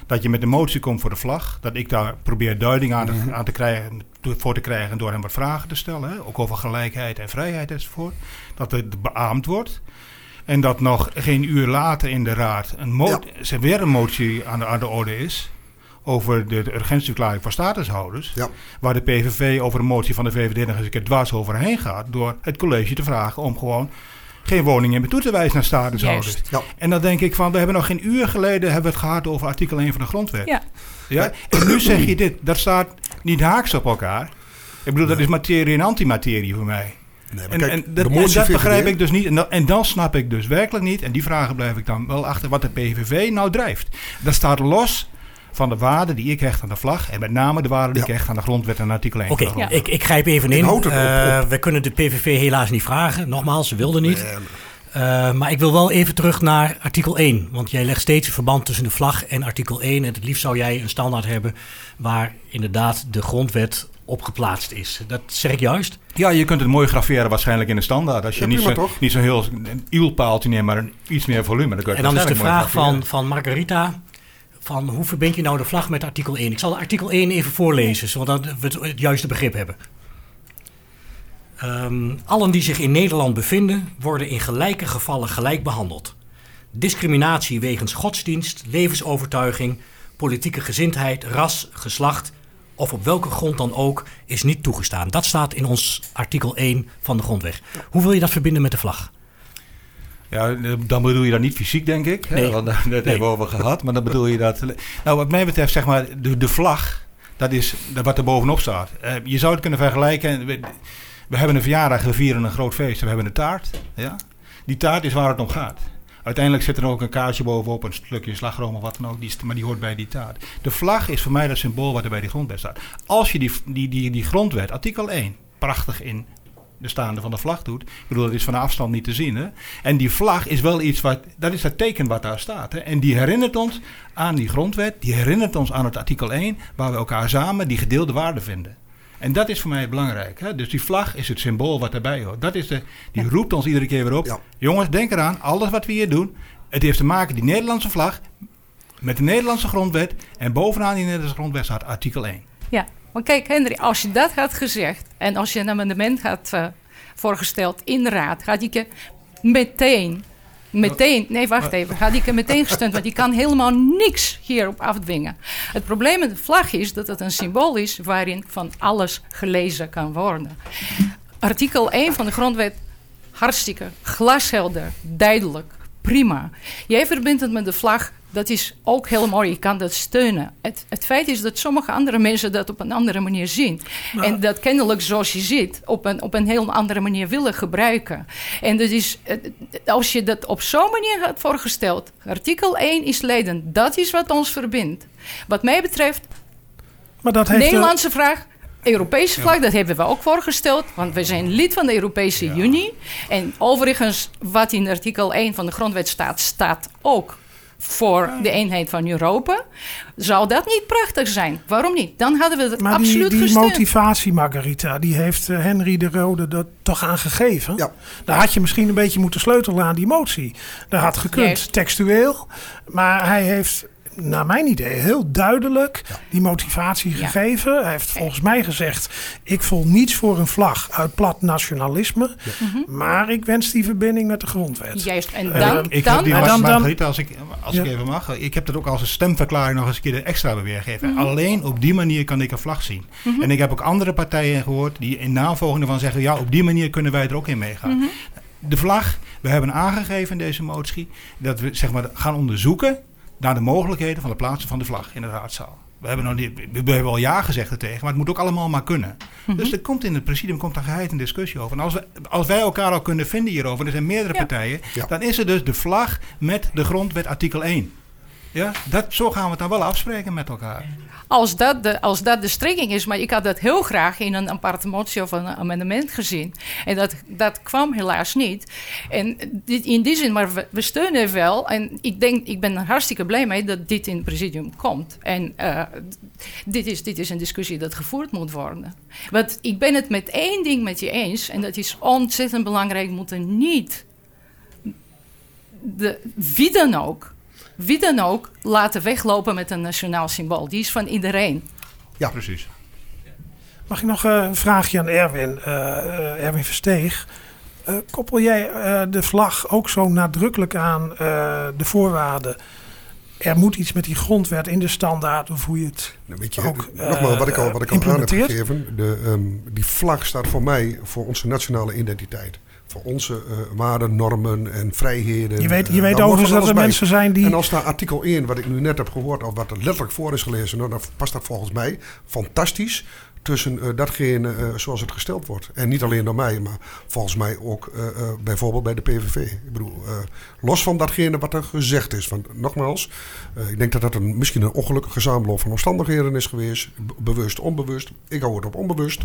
dat je met de motie komt voor de vlag. Dat ik daar probeer duiding aan, te, aan te krijgen, voor te krijgen door hem wat vragen te stellen. Hè? Ook over gelijkheid en vrijheid enzovoort. Dat het beaamd wordt. En dat nog geen uur later in de raad een ze weer een motie aan de, aan de orde is. Over de, de urgentieverklaring voor statushouders. Ja. Waar de PVV over een motie van de VVD nog eens een keer dwars overheen gaat. Door het college te vragen om gewoon geen woningen meer toe te wijzen naar statushouders. Ja. En dan denk ik van, we hebben nog geen uur geleden hebben we het gehad over artikel 1 van de grondwet. Ja. Ja? En nu zeg je dit, dat staat niet haaks op elkaar. Ik bedoel, dat is materie en antimaterie voor mij. Nee, maar En, kijk, en, dat, en begrijp ik dus niet. En dan, en dan snap ik dus werkelijk niet. En die vragen blijf ik dan wel achter wat de PVV nou drijft. Dat staat los van de waarde die ik hecht aan de vlag. En met name de waarde die Ja. ik hecht aan de grondwet en artikel 1 Oké, ik, ik grijp even in. Op, Eh, we kunnen de PVV helaas niet vragen. Nogmaals, ze wilden niet. Eh, maar ik wil wel even terug naar artikel 1. Want jij legt steeds een verband tussen de vlag en artikel 1. En het liefst zou jij een standaard hebben waar inderdaad de grondwet op geplaatst is. Dat zeg ik juist. Ja, je kunt het mooi graveren waarschijnlijk in de standaard. Als je Ja, niet, prima zo, toch? niet zo'n heel een ielpaaltje neemt, maar een, iets meer volume. Dan kun je En dan is de vraag van, van Margarita... Van hoe verbind je nou de vlag met artikel 1? Ik zal artikel 1 even voorlezen, zodat we het, juiste begrip hebben. Ehm, allen die zich in Nederland bevinden, worden in gelijke gevallen gelijk behandeld. Discriminatie wegens godsdienst, levensovertuiging, politieke gezindheid, ras, geslacht of op welke grond dan ook is niet toegestaan. Dat staat in ons artikel 1 van de grondweg. Hoe wil je dat verbinden met de vlag? Ja, eh, dan bedoel je dat niet fysiek, denk ik. hè, Nee. Want daar daar hebben we over gehad. Maar dan bedoel je dat... Nou, wat mij betreft, zeg maar, de, de vlag, dat is wat er bovenop staat. Eh, je zou het kunnen vergelijken... We, we hebben een verjaardag, we vieren een groot feest we hebben een taart. Ja? Die taart is waar het om gaat. Uiteindelijk zit er ook een kaartje bovenop, een stukje slagroom of wat dan ook, die, maar die hoort bij die taart. De vlag is voor mij dat symbool wat er bij die grondwet staat. Als je die, die, die, die grondwet, artikel 1, prachtig in de staande van de vlag doet. Ik bedoel, dat is van afstand niet te zien. Hè? En die vlag is wel iets wat, dat is het teken wat daar staat. Hè? En die herinnert ons aan die grondwet, die herinnert ons aan het artikel 1, waar we elkaar samen die gedeelde waarde vinden. En dat is voor mij belangrijk. Hè? Dus die vlag is het symbool wat erbij hoort. Dat is de, die roept ons iedere keer weer op. Ja. Jongens, denk eraan, alles wat we hier doen, het heeft te maken die Nederlandse vlag met de Nederlandse grondwet. En bovenaan die Nederlandse grondwet staat artikel 1. Ja, maar kijk Henry, als je dat had gezegd en als je een amendement had eh, voorgesteld in de raad, had ik je meteen, meteen, nee wacht even, had ik je meteen gesteund, want je kan helemaal niks hierop afdwingen. Het probleem met de vlag is dat het een symbool is waarin van alles gelezen kan worden. Artikel 1 van de grondwet, hartstikke glashelder, duidelijk, prima. Jij verbindt het met de vlag, dat is ook heel mooi, je kan dat steunen. Het, het feit is dat sommige andere mensen dat op een andere manier zien. en dat kennelijk, zoals je ziet, op een, op een heel andere manier willen gebruiken. En dat is, als je dat op zo'n manier had voorgesteld, artikel 1 is leidend, dat is wat ons verbindt. Wat mij betreft, Maar dat heeft de- Nederlandse vraag. Europese vlag, dat hebben we ook voorgesteld, want we zijn lid van de Europese Unie. En overigens, wat in artikel 1 van de grondwet staat, staat ook voor de eenheid van Europa. Zou dat niet prachtig zijn? Waarom niet? Dan hadden we het Maar die, absoluut die gesteund. motivatie, Margarita, die heeft eh, Henry de Rode er toch aan gegeven. Ja. Daar had je misschien een beetje moeten sleutelen aan die motie. Dat had gekund, Juist. textueel. Maar hij heeft, naar mijn idee, heel duidelijk die motivatie Ja. gegeven. Hij heeft volgens mij gezegd: Ik voel niets voor een vlag uit plat nationalisme. Maar ik wens die verbinding met de grondwet. Juist, en Eh, dan, Ik dan heb die dan- dan- Margarita, als, ik, als ik even mag. Ik heb dat ook als een stemverklaring nog eens een keer de extra weer gegeven. Mhm. Alleen op die manier kan ik een vlag zien. En ik heb ook andere partijen gehoord die in navolging ervan zeggen... ja, op die manier kunnen wij er ook in meegaan. Mhm. De vlag, we hebben aangegeven in deze motie... dat we zeg maar, gaan onderzoeken naar de mogelijkheden van het plaatsen van de vlag in de raadzaal. We hebben, nog niet, we hebben al ja gezegd er tegen, maar het moet ook allemaal maar kunnen. Mhm. Dus er komt in het presidium komt daar geheid een discussie over. En als, we, als wij elkaar al kunnen vinden hierover, er zijn meerdere Ja. partijen, Ja. dan is er dus de vlag met de grondwet artikel 1. Ja, dat, zo gaan we het dan wel afspreken met elkaar. Als dat, de, als dat de strekking is, maar ik had dat heel graag in een aparte motie of een amendement gezien. En dat, dat kwam helaas niet. En dit, in die zin, maar we, steunen het wel. En ik denk, ik ben er hartstikke blij mee dat dit in het presidium komt. En eh, dit, is, dit is een discussie dat gevoerd moet worden. Want ik ben het met één ding met je eens, en dat is ontzettend belangrijk, moeten niet de, wie dan ook, wie dan ook laten weglopen met een nationaal symbool. Die is van iedereen. Ja. Precies. Mag ik nog eh, een vraagje aan Erwin, eh, eh, Erwin Versteeg? Eh, koppel jij eh, de vlag ook zo nadrukkelijk aan eh, de voorwaarden? Er moet iets met die grondwet in de standaard, of hoe je het Nou, weet je, ook nogmaals, wat ik al, wat ik al aan heb gegeven. De, ehm, die vlag staat voor mij voor onze nationale identiteit. Voor onze eh, waarden, normen en vrijheden. Je weet, Eh, je weet daar hoort overigens dat er bij. mensen zijn die... En als daar artikel 1, wat ik nu net heb gehoord, of wat er letterlijk voor is gelezen, nou, dan past dat volgens mij fantastisch tussen eh, datgene eh, zoals het gesteld wordt. En niet alleen door mij, maar volgens mij ook eh, bijvoorbeeld bij de PVV. Ik bedoel, los van datgene wat er gezegd is. Want nogmaals, ik denk dat dat een, misschien een ongelukkige samenloop van omstandigheden is geweest. Be- bewust, onbewust. Ik hou het op onbewust.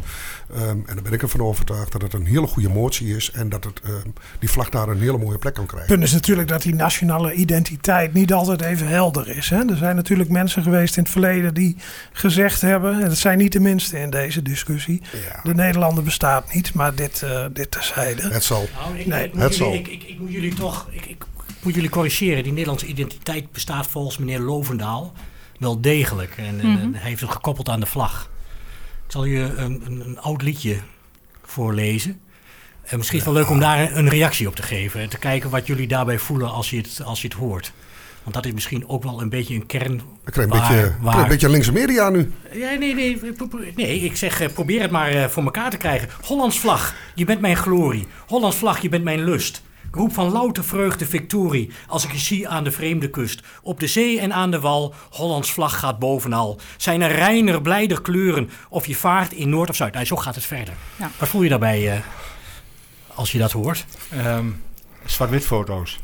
Ehm, en daar ben ik ervan overtuigd dat het een hele goede motie is. En dat het, ehm, die vlag daar een hele mooie plek kan Het krijgen. punt is natuurlijk dat die nationale identiteit niet altijd even helder is. Hè? Er zijn natuurlijk mensen geweest in het verleden die gezegd hebben, en dat zijn niet de minste in deze discussie, Ja, de Nederlander bestaat niet, maar dit, eh dit terzijde. het zal. Nou, ik, Nee, ik, moet het jullie, zal. ik, ik, ik moet jullie toch ik, ik moet jullie corrigeren. Die Nederlandse identiteit bestaat volgens meneer Lovendaal wel degelijk. En, en- en hij heeft het gekoppeld aan de vlag. Ik zal je een, een, een oud liedje voorlezen. En misschien is het wel leuk om daar een reactie op te geven. En te kijken wat jullie daarbij voelen als je het, als je het hoort. Want dat is misschien ook wel een beetje een kern. Ik krijg een waar- beetje, waar- een beetje linkse media nu. Ja, nee, nee, nee, ik zeg eh, probeer het maar eh, voor elkaar te krijgen. Hollands vlag, je bent mijn glorie. Hollands vlag, je bent mijn lust. Ik roep van louter vreugde victorie als ik je zie aan de vreemde kust. Op de zee en aan de wal, Hollands vlag gaat bovenal. Zijn er reiner, blijder kleuren of je vaart in Noord of Zuid. Nou, zo gaat het verder. Ja. Wat voel je daarbij eh, als je dat hoort? Ehm, zwart-wit foto's.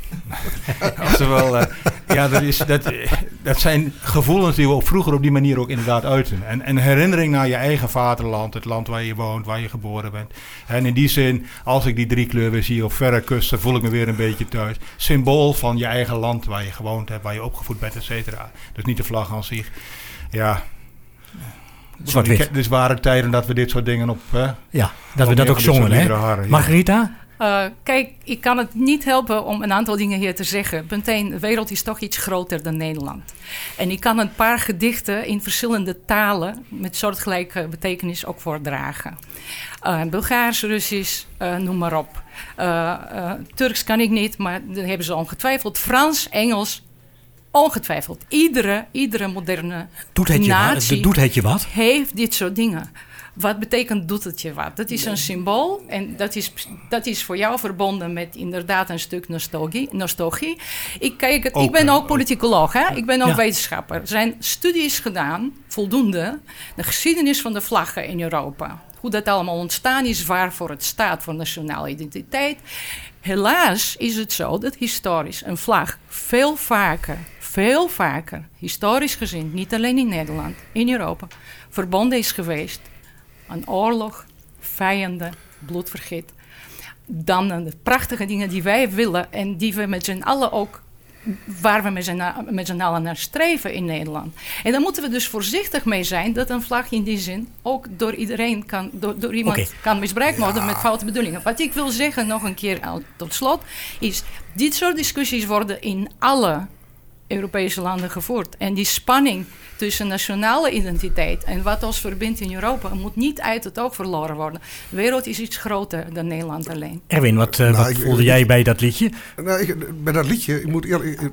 Oftewel, uh, ja, dat, is, dat, dat zijn gevoelens die we op vroeger op die manier ook inderdaad uiten. En, en herinnering naar je eigen vaderland, het land waar je woont, waar je geboren bent. En in die zin, als ik die drie kleuren zie op verre kusten, voel ik me weer een beetje thuis. Symbool van je eigen land waar je gewoond hebt, waar je opgevoed bent, et cetera. Dus niet de vlag aan zich. Ja, Zwart-wit. Dus waren tijden dat we dit soort dingen op. Hè, ja, dat we dat ook zongen, hè? Margarita? Uh, kijk, ik kan het niet helpen om een aantal dingen hier te zeggen. 1, de wereld is toch iets groter dan Nederland. En ik kan een paar gedichten in verschillende talen met soortgelijke betekenis ook voordragen. Uh, Bulgaars, Russisch, uh, noem maar op. Turks kan ik niet, maar dan hebben ze ongetwijfeld. Frans, Engels, ongetwijfeld. Iedere, iedere moderne doet het je natie wat? Doet het je wat? heeft dit soort dingen. Wat betekent doet het je wat? Dat is een symbool en dat is, dat is voor jou verbonden met inderdaad een stuk nostalgie. nostalgie. Ik, kijk het, ik ben ook politicoloog, hè? ik ben ook wetenschapper. Er zijn studies gedaan, voldoende, de geschiedenis van de vlaggen in Europa. Hoe dat allemaal ontstaan is, waarvoor het staat voor nationale identiteit. Helaas is het zo dat historisch een vlag veel vaker, veel vaker, historisch gezien, niet alleen in Nederland, in Europa, verbonden is geweest aan oorlog, vijanden, bloedvergiet. Dan de prachtige dingen die wij willen en die we met z'n allen ook waar we met z'n allen naar streven in Nederland. En daar moeten we dus voorzichtig mee zijn dat een vlag in die zin ook door iedereen kan, door, door iemand kan misbruikt worden met foute bedoelingen. Wat ik wil zeggen, nog een keer tot slot, is dit soort discussies worden in alle Europese landen gevoerd. En die spanning tussen nationale identiteit en wat ons verbindt in Europa moet niet uit het oog verloren worden. De wereld is iets groter dan Nederland alleen. Erwin, wat, uh, wat voelde jij bij dat liedje? Nou, ik, bij dat liedje, ik moet eerlijk.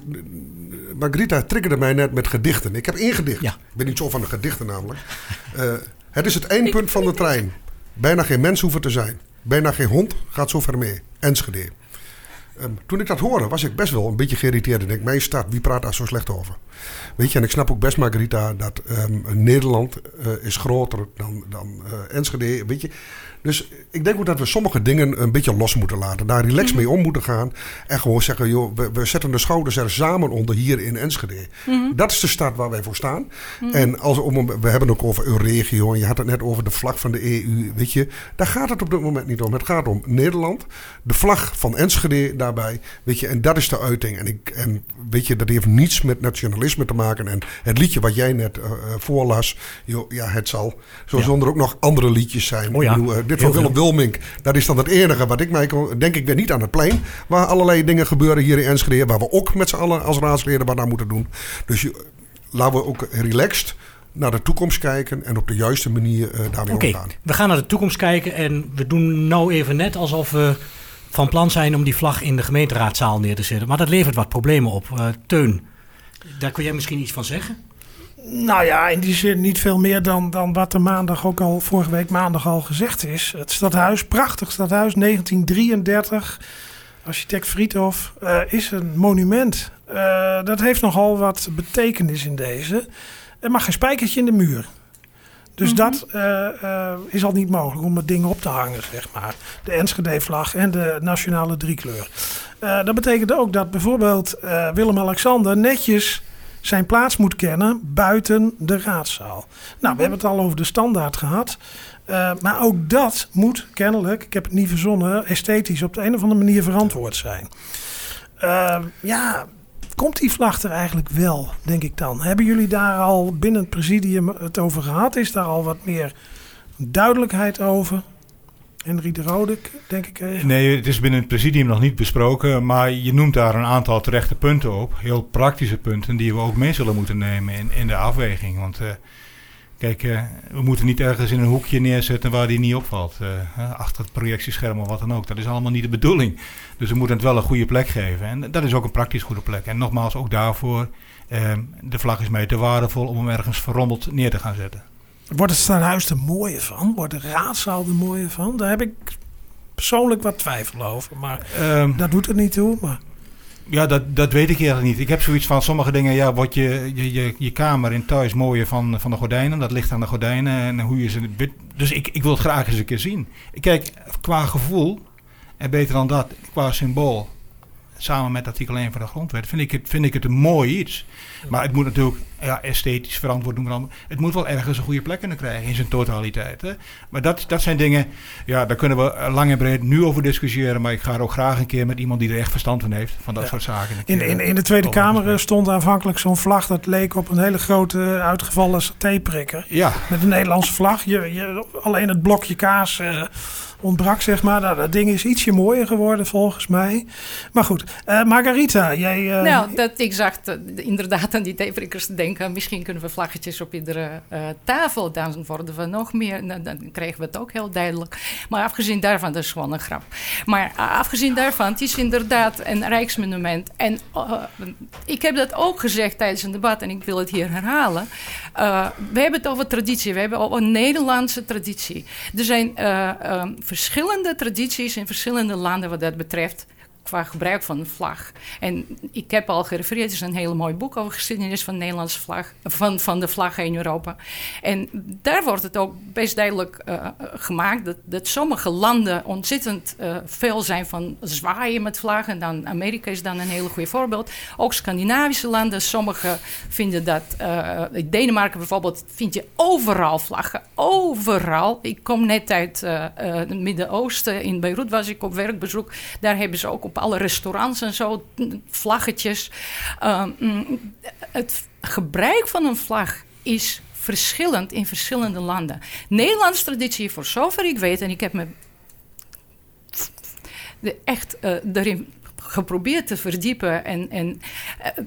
Margarita triggerde mij net met gedichten. Ik heb één gedicht. Ja. Ik ben niet zo van de gedichten namelijk. Uh, het is het eindpunt van de trein. Bijna geen mens hoeven te zijn. Bijna geen hond gaat zo ver mee. Enschede. Um, toen ik dat hoorde, was ik best wel een beetje geïrriteerd. En ik, mijn stad, wie praat daar zo slecht over? Weet je, en ik snap ook best, Margarita, dat um, Nederland uh, is groter dan, dan uh, Enschede. Weet je, dus ik denk ook dat we sommige dingen een beetje los moeten laten. Daar relax mee om moeten gaan. En gewoon zeggen, joh, we, we zetten de schouders er samen onder hier in Enschede. Mhm. Dat is de stad waar wij voor staan. En als, om, we hebben het ook over een regio. En je had het net over de vlag van de EU. Weet je, daar gaat het op dit moment niet om. Het gaat om Nederland. De vlag van Enschede daarbij. Weet je, en dat is de uiting. En, ik, en weet je, dat heeft niets met nationalisme te maken. En het liedje wat jij net uh, voorlas. Joh, ja, het zal. Zo ja. zullen er ook nog andere liedjes zijn. Oh ja. Bedoel, dit van Willem Wilmink, dat is dan het enige wat ik mij denk ik weer niet aan het plein. Waar allerlei dingen gebeuren hier in Enschede. Waar we ook met z'n allen als raadsleden wat aan moeten doen. Dus je, laten we ook relaxed naar de toekomst kijken en op de juiste manier uh, daarmee okay, omgaan. We gaan naar de toekomst kijken en we doen nou even net alsof we van plan zijn om die vlag in de gemeenteraadzaal neer te zetten. Maar dat levert wat problemen op. Uh, Teun, daar kun jij misschien iets van zeggen? Nou ja, in die zin niet veel meer dan, dan wat er maandag ook al, vorige week maandag al gezegd is. Het stadhuis, prachtig stadhuis, 1933. Architect Friedhof uh, is een monument. Uh, dat heeft nogal wat betekenis in deze. Er mag geen spijkertje in de muur. Dus mm -hmm. dat uh, is al niet mogelijk om het ding op te hangen, zeg maar. De Enschede-vlag en de nationale driekleur. dat betekent ook dat bijvoorbeeld Willem-Alexander netjes zijn plaats moet kennen buiten de raadzaal. Nou, we hebben het al over de standaard gehad. Uh, maar ook dat moet kennelijk, ik heb het niet verzonnen, esthetisch op de een of andere manier verantwoord zijn. Uh, ja, komt die vlag er eigenlijk wel, denk ik dan? Hebben jullie daar al binnen het presidium het over gehad? Is daar al wat meer duidelijkheid over? Henry de denk ik. Even. Nee, het is binnen het presidium nog niet besproken. Maar je noemt daar een aantal terechte punten op. Heel praktische punten die we ook mee zullen moeten nemen in, in de afweging. Want uh, kijk, uh, we moeten niet ergens in een hoekje neerzetten waar die niet opvalt. Achter het projectiescherm of wat dan ook. Dat is allemaal niet de bedoeling. Dus we moeten het wel een goede plek geven. En dat is ook een praktisch goede plek. En nogmaals, ook daarvoor. de vlag is mij te waardevol om hem ergens verrommeld neer te gaan zetten. Wordt het stadhuis er mooier van? Wordt de raadzaal er mooier van? Daar heb ik persoonlijk wat twijfel over. Maar um, dat doet er niet toe. Maar... Ja, dat, dat weet ik eerlijk niet. Ik heb zoiets van sommige dingen, ja, wordt je, je, je, je kamer in thuis mooier van, van de gordijnen. Dat ligt aan de gordijnen en hoe je ze. Dus ik, ik wil het graag eens een keer zien. Kijk, qua gevoel, en beter dan dat, qua symbool, samen met artikel 1 van de grondwet, vind ik het, vind ik het een mooi iets. Maar het moet natuurlijk ja, esthetisch verantwoord doen. Het moet wel ergens een goede plek kunnen krijgen in zijn totaliteit. Hè. Maar dat, dat zijn dingen, ja, daar kunnen we lang en breed nu over discussiëren. Maar ik ga er ook graag een keer met iemand die er echt verstand van heeft, van dat soort zaken. In, in, in de Tweede Kamer stond aanvankelijk zo'n vlag dat leek op een hele grote uitgevallen satéprikker. Ja. Met een Nederlandse vlag. Je, je, alleen het blokje kaas... Uh, ontbrak, zeg maar. Nou, dat ding is ietsje mooier geworden volgens mij. Maar goed, uh, Margarita, jij... Uh... Nou, dat, ik zag inderdaad aan die theeprikkers denken... misschien kunnen we vlaggetjes op iedere uh, tafel... dan worden we nog meer... Dan, krijgen we het ook heel duidelijk. Maar afgezien daarvan, dat is gewoon een grap. Maar afgezien daarvan, het is inderdaad een rijksmonument. En ik heb dat ook gezegd tijdens een debat... en ik wil het hier herhalen. We hebben het over traditie. We hebben over een Nederlandse traditie. Er zijn verschillende tradities in verschillende landen wat dat betreft qua gebruik van een vlag. En ik heb al gerefereerd, er is een heel mooi boek over geschiedenis van de Nederlandse vlag, van, van de vlaggen in Europa. En daar wordt het ook best duidelijk uh, gemaakt dat, dat sommige landen ontzettend veel zijn van zwaaien met vlaggen. Dan Amerika is dan een heel goed voorbeeld. Ook Scandinavische landen, sommige vinden dat, in Denemarken bijvoorbeeld, vind je overal vlaggen. Overal. Ik kom net uit het Midden-Oosten, in Beirut was ik op werkbezoek. Daar hebben ze ook op alle restaurants en zo, vlaggetjes. Um, het gebruik van een vlag is verschillend in verschillende landen. Nederlandse traditie, voor zover ik weet, en ik heb me echt uh, erin geprobeerd te verdiepen, en, en uh,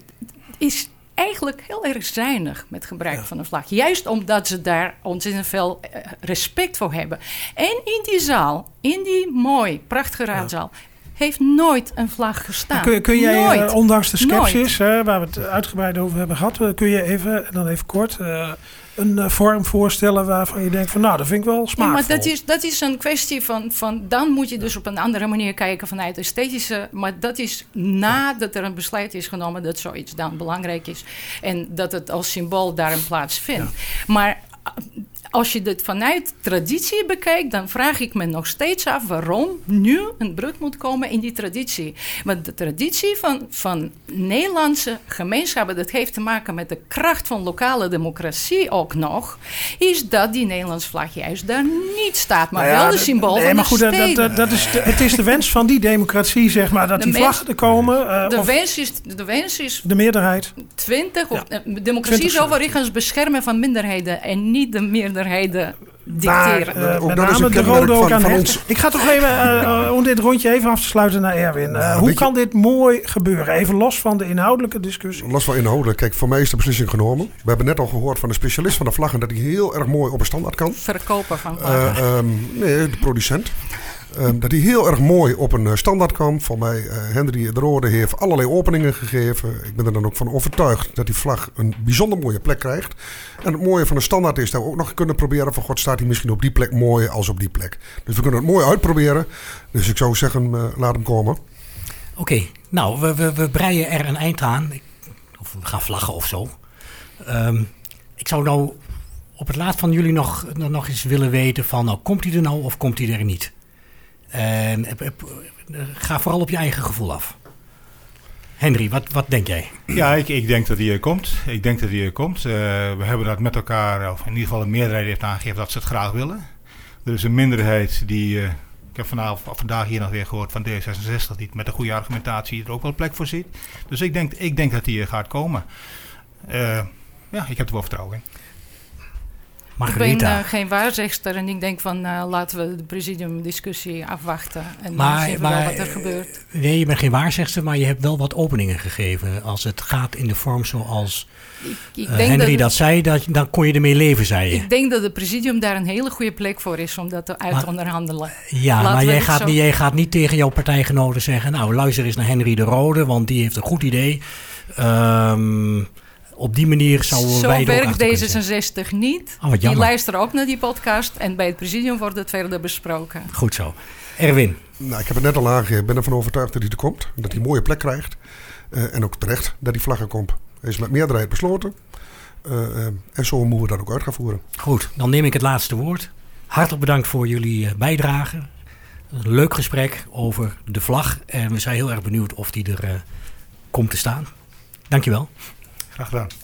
is eigenlijk heel erg zuinig met gebruik ja. van een vlag. Juist omdat ze daar ontzettend veel uh, respect voor hebben. En in die zaal, in die mooi, prachtige raadzaal, ja heeft nooit een vlag gestaan. Kun, kun jij, uh, ondanks de sceptisch, hè, waar we het uitgebreid over hebben gehad, kun je even, dan even kort, uh, een vorm voorstellen waarvan je denkt van nou, dat vind ik wel smakelijk. Ja, maar dat is, dat is een kwestie van, van, dan moet je dus op een andere manier kijken vanuit esthetische, maar dat is nadat er een besluit is genomen dat zoiets dan belangrijk is en dat het als symbool daar een plaats vindt. Ja. Maar als je dit vanuit traditie bekijkt, dan vraag ik me nog steeds af waarom nu een brug moet komen in die traditie. Want de traditie van, van Nederlandse gemeenschappen, dat heeft te maken met de kracht van lokale democratie ook nog, is dat die Nederlandse vlag juist daar niet staat, maar nou ja, wel de symbool nee, van maar goed, de dat, dat, dat, is de, het is de wens van die democratie, zeg maar, dat de die vlaggen er komen. Uh, de, wens is, de wens is... De meerderheid. 20, ja. of, democratie is overigens beschermen van minderheden en niet de meerderheid meerderheden dicteren. Maar, uh, met name de rode ook aan van ons. Ik ga toch even, uh, om dit rondje even af te sluiten naar Erwin. Uh, hoe kan dit mooi gebeuren? Even los van de inhoudelijke discussie. Los van inhoudelijk. Kijk, voor mij is de beslissing genomen. We hebben net al gehoord van de specialist van de vlaggen... dat hij heel erg mooi op een standaard kan. Verkoper van vlaggen. Um, nee, de producent. Um, dat hij heel erg mooi op een standaard kan. Voor mij, uh, de Rode heeft allerlei openingen gegeven. Ik ben er dan ook van overtuigd dat die vlag een bijzonder mooie plek krijgt. En het mooie van een standaard is dat we ook nog kunnen proberen... van god, staat hij misschien op die plek mooi als op die plek. Dus we kunnen het mooi uitproberen. Dus ik zou zeggen, uh, laat hem komen. Oké, nou, we, we, breien er een eind aan. Of we gaan vlaggen of zo. Um, ik zou nou op het laatst van jullie nog, nog eens willen weten van... Nou, komt hij er nou of komt hij er niet? En ga vooral op je eigen gevoel af. Henry, wat, wat denk jij? Ja, ik, ik denk dat hij er komt. Ik denk dat hij er komt. We hebben dat met elkaar, of in ieder geval een meerderheid heeft aangegeven dat ze het graag willen. Er is een minderheid die, ik heb vanavond, vandaag hier nog weer gehoord van D66, die met een goede argumentatie er ook wel plek voor ziet. Dus ik denk, ik denk dat hij er gaat komen. Ja, ik heb er wel vertrouwen in. Margarita. Ik ben uh, geen waarzegster en ik denk van uh, laten we de presidiumdiscussie afwachten en maar, dan zien we wel wat er gebeurt. Nee, je bent geen waarzegster, maar je hebt wel wat openingen gegeven. Als het gaat in de vorm zoals ik, ik uh, Henry dat, dat, zei, dat, dan kon je ermee leven, zei je. Ik denk dat het presidium daar een hele goede plek voor is om dat uit te onderhandelen. Ja, Laten maar jij gaat, zo... niet, jij gaat niet tegen jouw partijgenoten zeggen, nou luister eens naar Henry de Rode, want die heeft een goed idee. Um, op die manier zouden Zo wij werkt D66 niet. Oh, die luisteren ook naar die podcast en bij het presidium wordt het verder besproken. Goed zo. Erwin. Nou, ik heb het net al aangegeven. Ik ben ervan overtuigd dat hij er komt. Dat hij een mooie plek krijgt. Uh, en ook terecht dat die vlaggen komt. Hij is met meerderheid besloten. Uh, uh, en zo moeten we dat ook uit gaan voeren. Goed, dan neem ik het laatste woord. Hartelijk bedankt voor jullie bijdrage. Een leuk gesprek over de vlag. En we zijn heel erg benieuwd of die er komt te staan. Dankjewel. Graag gedaan.